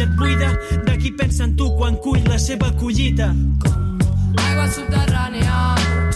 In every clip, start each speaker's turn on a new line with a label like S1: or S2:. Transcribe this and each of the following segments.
S1: platja et buida de qui pensa en tu quan cull la seva collita.
S2: Aigua subterrània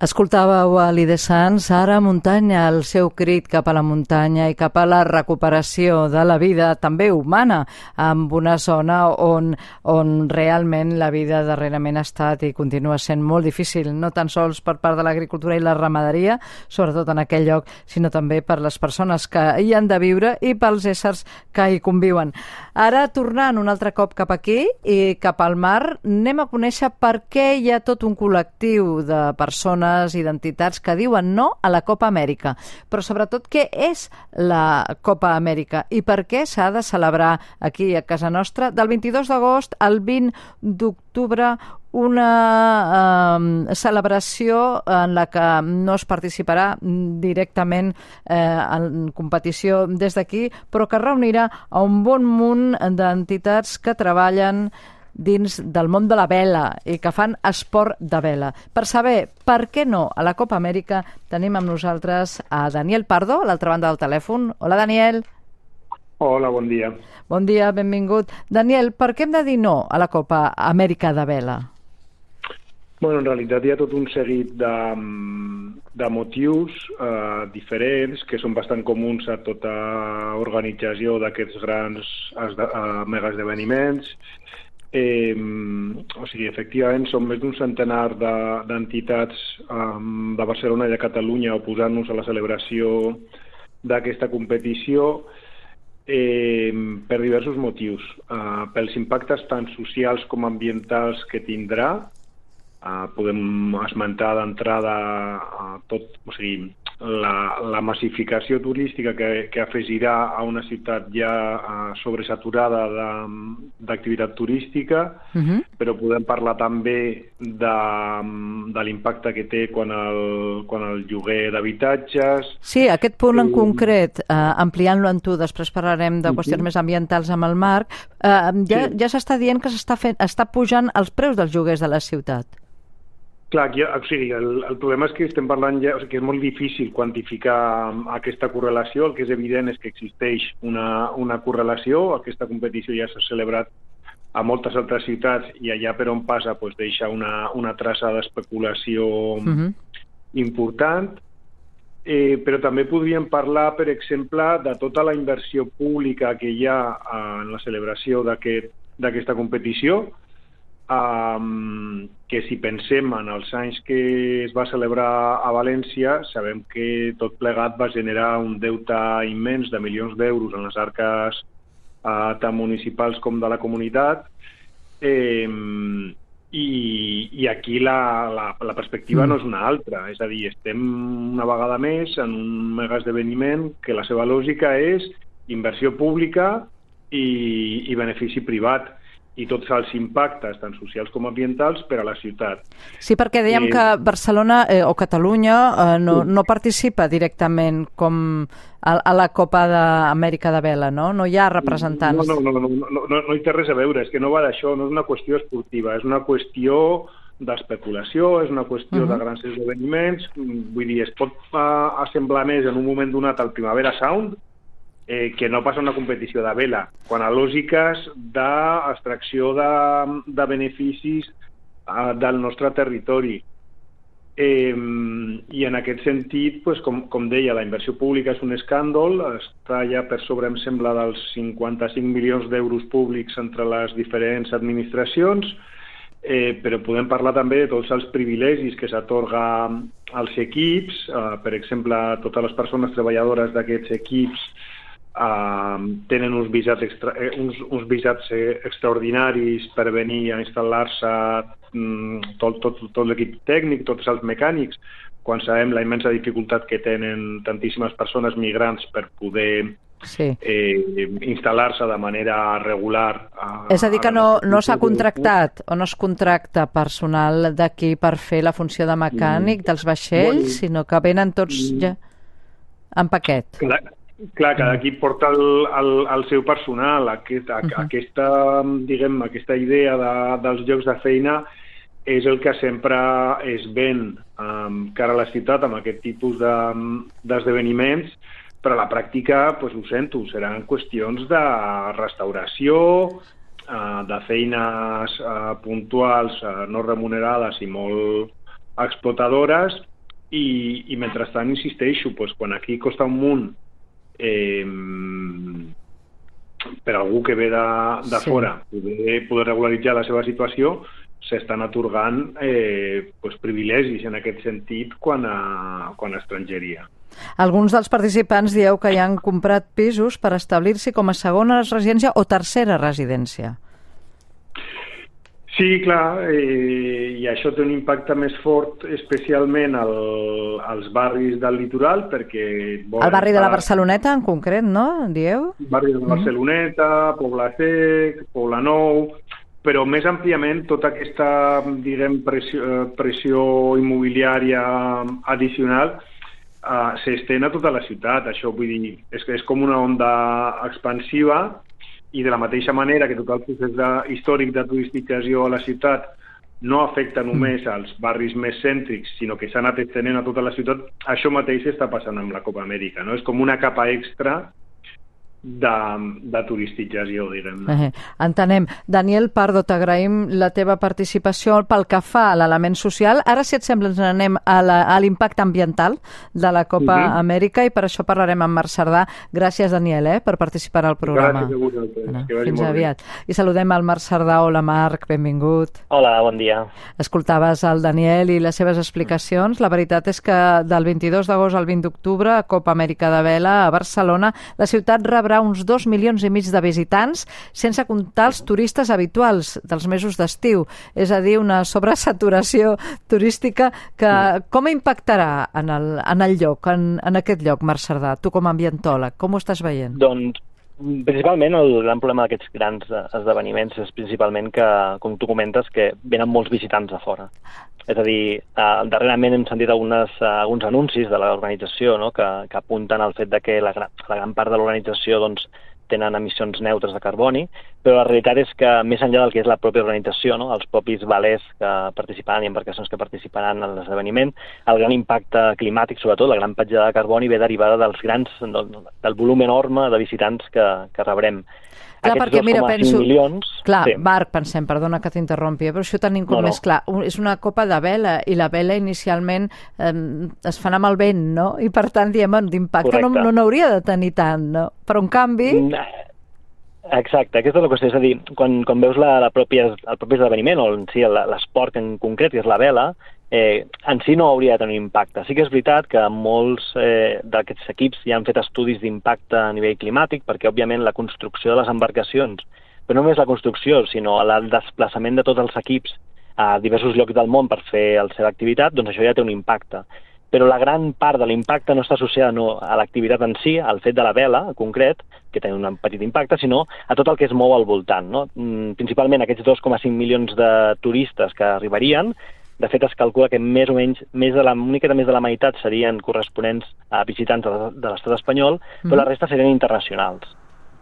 S3: Escoltàveu a l'Ide Sans, ara muntanya, el seu crit cap a la muntanya i cap a la recuperació de la vida, també humana, amb una zona on, on realment la vida darrerament ha estat i continua sent molt difícil, no tan sols per part de l'agricultura i la ramaderia, sobretot en aquell lloc, sinó també per les persones que hi han de viure i pels éssers que hi conviuen. Ara, tornant un altre cop cap aquí i cap al mar, anem a conèixer per què hi ha tot un col·lectiu de persones i d'entitats que diuen no a la Copa Amèrica. Però sobretot què és la Copa Amèrica i per què s'ha de celebrar aquí a casa nostra del 22 d'agost al 20 d'octubre una eh, celebració en la que no es participarà directament eh, en competició des d'aquí, però que reunirà a un bon munt d'entitats que treballen dins del món de la vela i que fan esport de vela. Per saber per què no a la Copa Amèrica tenim amb nosaltres a Daniel Pardo, a l'altra banda del telèfon. Hola, Daniel.
S4: Hola, bon dia.
S3: Bon dia, benvingut. Daniel, per què hem de dir no a la Copa Amèrica de vela?
S4: Bueno, en realitat hi ha tot un seguit de, de motius eh, diferents que són bastant comuns a tota organització d'aquests grans uh, megaesdeveniments. Eh, o sigui, efectivament, són més d'un centenar d'entitats de, um, de Barcelona i de Catalunya oposant-nos a la celebració d'aquesta competició eh, per diversos motius. Uh, pels impactes tant socials com ambientals que tindrà, uh, podem esmentar d'entrada uh, tot, o sigui, la, la massificació turística que, que afegirà a una ciutat ja uh, sobresaturada d'activitat turística, uh -huh. però podem parlar també de, de l'impacte que té quan el, quan el lloguer d'habitatges...
S3: Sí, aquest punt en concret, eh, ampliant-lo en tu, després parlarem de qüestions uh -huh. més ambientals amb el Marc, eh, ja, sí. ja s'està dient que s'està està pujant els preus dels lloguers de la ciutat.
S4: Clar, aquí, o sigui, el, el problema és que estem parlant ja, o sigui, que és molt difícil quantificar aquesta correlació. El que és evident és que existeix una, una correlació. Aquesta competició ja s'ha celebrat a moltes altres ciutats i allà per on passa pues, deixa una, una traça d'especulació uh -huh. important. Eh, però també podríem parlar, per exemple, de tota la inversió pública que hi ha en la celebració d'aquesta aquest, competició, um, que si pensem en els anys que es va celebrar a València, sabem que tot plegat va generar un deute immens de milions d'euros en les arques uh, tant municipals com de la comunitat, eh, i, i aquí la, la, la perspectiva mm. no és una altra, és a dir, estem una vegada més en un mega esdeveniment que la seva lògica és inversió pública i, i benefici privat i tots els impactes, tant socials com ambientals, per a la ciutat.
S3: Sí, perquè dèiem eh... que Barcelona eh, o Catalunya eh, no, no participa directament com a, a la Copa d'Amèrica de Vela, no? No hi ha representants.
S4: No, no, no, no, no, no, no hi té res a veure, és que no va d'això, no és una qüestió esportiva, és una qüestió d'especulació, és una qüestió uh -huh. de grans esdeveniments, vull dir, es pot uh, assemblar més en un moment donat al Primavera Sound, eh, que no passa una competició de vela, quan a lògiques d'extracció de, de beneficis eh, del nostre territori. Eh, I en aquest sentit, pues, com, com deia, la inversió pública és un escàndol, està ja per sobre, em sembla, dels 55 milions d'euros públics entre les diferents administracions, eh, però podem parlar també de tots els privilegis que s'atorga als equips, eh, per exemple, totes les persones treballadores d'aquests equips Uh, tenen uns visats, extra, eh, uns, uns visats eh, extraordinaris per venir a instal·lar-se mm, tot, tot, tot l'equip tècnic, tots els mecànics, quan sabem la immensa dificultat que tenen tantíssimes persones migrants per poder sí. eh, instal·lar-se de manera regular. A,
S3: És a dir, que no, no s'ha contractat o no es contracta personal d'aquí per fer la funció de mecànic mm. dels vaixells, sinó que venen tots mm. ja en paquet.
S4: Clar, Clar, cada equip porta el, el, el seu personal, aquest, uh -huh. aquesta, diguem, aquesta idea de, dels llocs de feina és el que sempre es ven um, cara a la ciutat amb aquest tipus de- d'esdeveniments, però a la pràctica, pues, ho sento, seran qüestions de restauració, uh, de feines uh, puntuals uh, no remunerades i molt explotadores, i, i mentrestant, insisteixo, pues, quan aquí costa un munt eh, per algú que ve de, de
S3: Sí.
S4: fora poder, poder regularitzar la seva situació, s'estan atorgant eh, pues, privilegis en aquest sentit quan a, quan a estrangeria.
S3: Alguns dels participants dieu que ja han comprat pisos per establir-s'hi com a segona residència o tercera residència.
S4: Sí, clar, eh, i això té un impacte més fort especialment al, als barris del litoral perquè...
S3: El barri de la Barceloneta, en concret, no? Dieu?
S4: barri de Barceloneta, Pobla Sec, Pobla Nou, però més àmpliament tota aquesta, diguem, pressió, eh, pressió immobiliària addicional uh, s'estén a tota la ciutat. Això vull dir, és, que és com una onda expansiva i de la mateixa manera que tot el procés de, històric de turisticització a la ciutat no afecta només als barris més cèntrics, sinó que s'ha anat estenent a tota la ciutat, això mateix està passant amb la Copa Amèrica. No? És com una capa extra de, de turisticització, diguem
S3: Eh, entenem. Daniel Pardo, t'agraïm la teva participació pel que fa a l'element social. Ara, si et sembla, ens n'anem a l'impacte ambiental de la Copa
S4: Mhm.
S3: Amèrica i per això parlarem amb Marc Cerdà. Gràcies, Daniel, eh, per participar al programa.
S4: Gràcies a vosaltres.
S3: Bueno,
S4: que vagi
S3: fins
S4: molt bé.
S3: aviat. I saludem al Marc Cerdà. Hola, Marc, benvingut.
S5: Hola, bon dia.
S3: Escoltaves el Daniel i les seves explicacions. La veritat és que del 22 d'agost al 20 d'octubre, a Copa Amèrica de Vela, a Barcelona, la ciutat rebrà uns 2 milions i mig de visitants, sense comptar els turistes habituals dels mesos d'estiu. És a dir, una sobresaturació turística que com impactarà en el, en el lloc, en, en aquest lloc, Marc Cerdà? Tu com a ambientòleg, com ho estàs veient?
S5: Doncs, principalment, el gran problema d'aquests grans eh, esdeveniments és principalment que, com tu comentes, que venen molts visitants de fora. És a dir, eh, darrerament hem sentit algunes, eh, alguns anuncis de l'organització no? que, que apunten al fet de que la, gran- la gran part de l'organització doncs, tenen emissions neutres de carboni, però la realitat és que més enllà del que és la pròpia organització, no? els propis valers que participaran i embarcacions que participaran en l'esdeveniment, el gran impacte climàtic, sobretot, la gran petjada de carboni, ve derivada dels grans, del, del volum enorme de visitants que, que rebrem.
S3: Clar,
S5: Aquests
S3: perquè, mira,
S5: 2,5
S3: penso-
S5: milions...
S3: Clar,
S5: sí.
S3: Marc, pensem, perdona que t'interrompi, eh, però això tenim com
S5: No, no.
S3: més clar. És una copa de vela i la vela inicialment eh, es fan amb el vent, no? I per tant, diem, bueno, d'impacte no
S5: Correcte.
S3: no n'hauria de tenir tant, no? Però en canvi...
S5: Mm, Exacte, aquesta és la qüestió, és a dir, quan, quan veus la, la pròpia, el propi esdeveniment, o en si l'esport en concret, que és la vela, eh, en si no hauria de tenir impacte. Sí que és veritat que molts eh, d'aquests equips ja han fet estudis d'impacte a nivell climàtic, perquè, òbviament, la construcció de les embarcacions, però no només la construcció, sinó el desplaçament de tots els equips a diversos llocs del món per fer la seva activitat, doncs això ja té un impacte però la gran part de l'impacte no està associada no a l'activitat en si, al fet de la vela, en concret, que té un petit impacte, sinó a tot el que es mou al voltant. No? Mm, Principalment aquests 2,5 milions de turistes que arribarien, de fet es calcula que més o menys, més de la, una miqueta més de la meitat serien corresponents a visitants de, de l'estat espanyol, però la resta serien internacionals.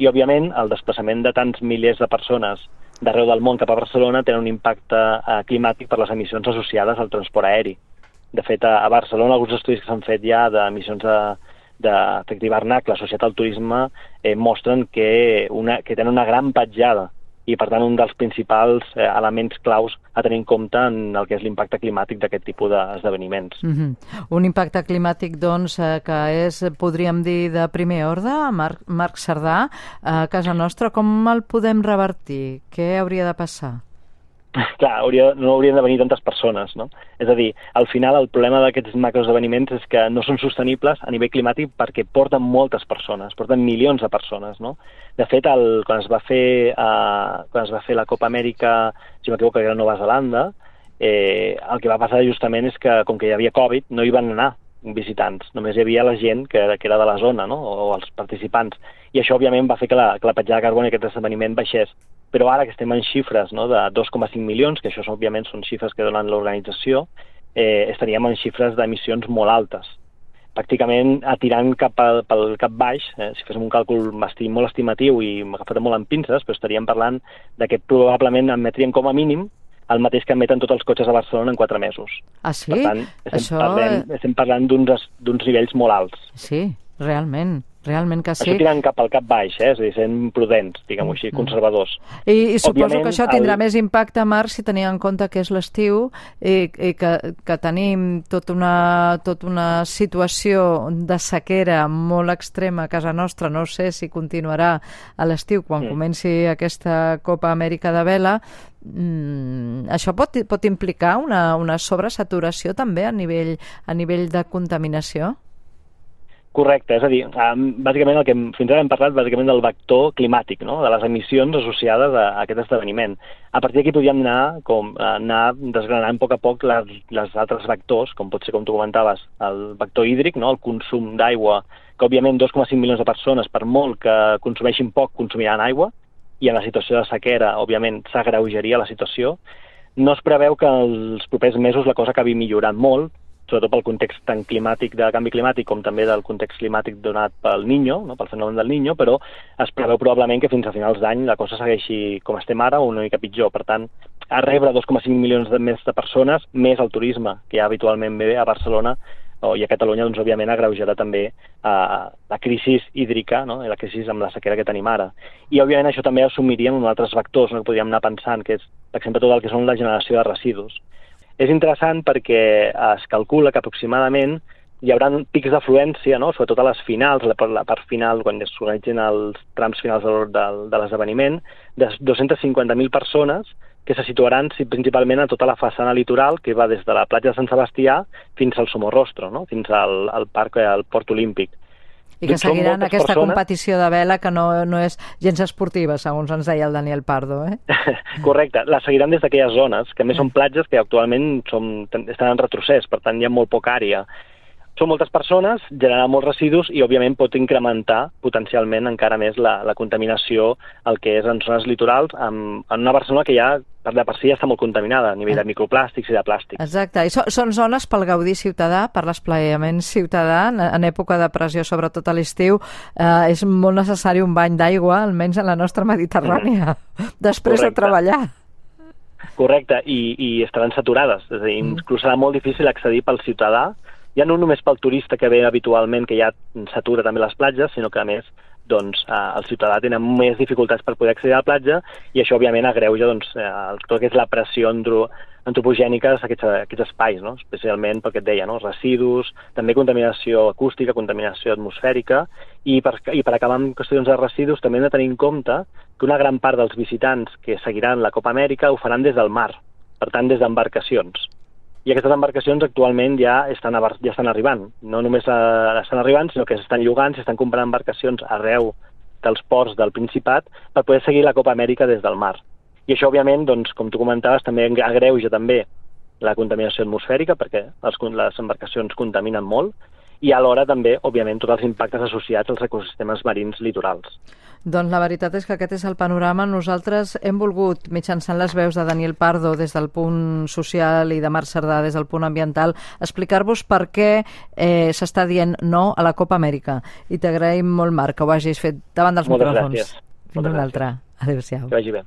S5: I, òbviament, el desplaçament de tants milers de persones d'arreu del món cap a Barcelona té un impacte eh, climàtic per les emissions associades al transport aeri. De fet, a, a Barcelona, alguns estudis que s'han fet ja d'emissions de, d'efecte hivernacle associat al turisme eh, mostren que, una, que tenen una gran petjada i, per tant, un dels principals eh, elements claus a tenir en compte en el que és l'impacte climàtic d'aquest tipus d'esdeveniments.
S3: Mm -hmm. Un impacte climàtic, doncs, eh, que és, podríem dir, de primer ordre, Marc, Marc Cerdà, a casa nostra, com el podem revertir? Què hauria de passar?
S5: Clar, hauria, no haurien de venir tantes persones, no? És a dir, al final el problema d'aquests macroesdeveniments és que no són sostenibles a nivell climàtic perquè porten moltes persones, porten milions de persones, no? De fet, el, quan, es va fer, eh, quan es va fer la Copa Amèrica, si m'equivoco, que era Nova Zelanda, eh, el que va passar justament és que, com que hi havia Covid, no hi van anar visitants, només hi havia la gent que, era- que era de la zona, no? o els participants. I això, òbviament, va fer que la, que la petjada de carboni d'aquest esdeveniment baixés. Però ara que estem en xifres no, de 2,5 milions, que això òbviament són xifres que donen l'organització, eh, estaríem en xifres d'emissions molt altes. Pràcticament atirant cap al, pel cap baix, eh, si féssim un càlcul esti- molt estimatiu i agafat molt amb pinces, però estaríem parlant de que probablement emetríem com a mínim el mateix que emeten tots els cotxes a Barcelona en quatre mesos.
S3: Ah, sí?
S5: Per tant, estem
S3: Això...
S5: parlant, estem parlant d'uns d'uns nivells molt alts.
S3: Sí, realment, realment que
S5: Això
S3: sí.
S5: tirant cap al cap baix, eh? és a dir, sent prudents, diguem-ho així, conservadors.
S3: I, i suposo
S5: Òbviament,
S3: que això tindrà
S5: el-
S3: més impacte, Marc, si tenia en compte que és l'estiu i, i que, que tenim tota una, tota una situació de sequera molt extrema a casa nostra. No sé si continuarà a l'estiu quan
S5: Mm.
S3: comenci aquesta Copa Amèrica de Vela. Mm, això pot, pot implicar una, una sobresaturació també a nivell, a nivell de contaminació?
S5: Correcte, és a dir, bàsicament el que fins ara hem parlat bàsicament del vector climàtic, no? de les emissions associades a, aquest esdeveniment. A partir d'aquí podríem anar, com, anar desgranant a poc a poc les, les altres vectors, com pot ser, com tu comentaves, el vector hídric, no? el consum d'aigua, que òbviament 2,5 milions de persones, per molt que consumeixin poc, consumiran aigua, i en la situació de sequera, òbviament, s'agreujaria la situació. No es preveu que els propers mesos la cosa acabi millorant molt, sobretot pel context tant climàtic de canvi climàtic com també del context climàtic donat pel Niño, no? pel fenomen del Niño, però es preveu probablement que fins a finals d'any la cosa segueixi com estem ara o una mica pitjor. Per tant, a rebre 2,5 milions de més de persones, més el turisme, que ja habitualment ve a Barcelona o, i a Catalunya, doncs, òbviament, agreujarà també eh, la crisi hídrica no? la crisi amb la sequera que tenim ara. I, òbviament, això també assumiríem en altres vectors no? que podríem anar pensant, que és, per exemple, tot el que són la generació de residus. És interessant perquè es calcula que aproximadament hi haurà pics d'afluència, no? sobretot a les finals, la, la part final, quan es organitzin els trams finals de, del, de l'esdeveniment, de 250.000 persones que se situaran principalment a tota la façana litoral, que va des de la platja de Sant Sebastià fins al Somorrostro, no? fins al, al parc, al Port Olímpic.
S3: I que
S5: són
S3: seguiran aquesta
S5: persones.
S3: competició de vela que no, no és gens esportiva, segons ens deia el Daniel Pardo, eh?
S5: Correcte, la seguiran des d'aquelles zones, que més són platges que actualment som, estan en retrocés, per tant hi ha molt poca àrea. Són moltes persones, generarà molts residus i, òbviament, pot incrementar potencialment encara més la, la contaminació el que és en zones litorals, amb, en una Barcelona que ja, per de per si, ja està molt contaminada a nivell de microplàstics i de plàstics.
S3: Exacte, i so, són zones pel gaudí ciutadà, per l'esplaiament ciutadà, en, en època de pressió, sobretot a l'estiu, eh, és molt necessari un bany d'aigua, almenys en la nostra Mediterrània, després de
S5: Correcte.
S3: treballar.
S5: Correcte, i, i estaran saturades. És a dir,
S3: Mm.
S5: inclús serà molt difícil accedir pel ciutadà, ja no només pel turista que ve habitualment, que ja s'atura també les platges, sinó que a més doncs, eh, el ciutadà tenen més dificultats per poder accedir a la platja i això òbviament agreuja doncs, eh, tot el que és la pressió andro, antropogènica d'aquests aquests espais, no? especialment pel que et deia, no? residus, també contaminació acústica, contaminació atmosfèrica i per, i per acabar amb qüestions de residus també hem de tenir en compte que una gran part dels visitants que seguiran la Copa Amèrica ho faran des del mar, per tant des d'embarcacions. I aquestes embarcacions actualment ja estan, a, ja estan arribant. No només eh, estan arribant, sinó que s'estan llogant, s'estan comprant embarcacions arreu dels ports del Principat per poder seguir la Copa Amèrica des del mar. I això, òbviament, doncs, com tu comentaves, també agreuja també la contaminació atmosfèrica, perquè les embarcacions contaminen molt, i alhora també, òbviament, tots els impactes associats als ecosistemes marins litorals.
S3: Doncs la veritat és que aquest és el panorama. Nosaltres hem volgut, mitjançant les veus de Daniel Pardo des del punt social i de Marc Cerdà des del punt ambiental, explicar-vos per què eh, s'està dient no a la Copa Amèrica. I t'agraïm molt, Marc, que ho hagis fet davant dels
S5: Moltes
S3: micròfons.
S5: gràcies.
S3: Fins
S5: Moltes
S3: una
S5: gràcies.
S3: altra. Adéu-siau.
S5: Que vagi bé.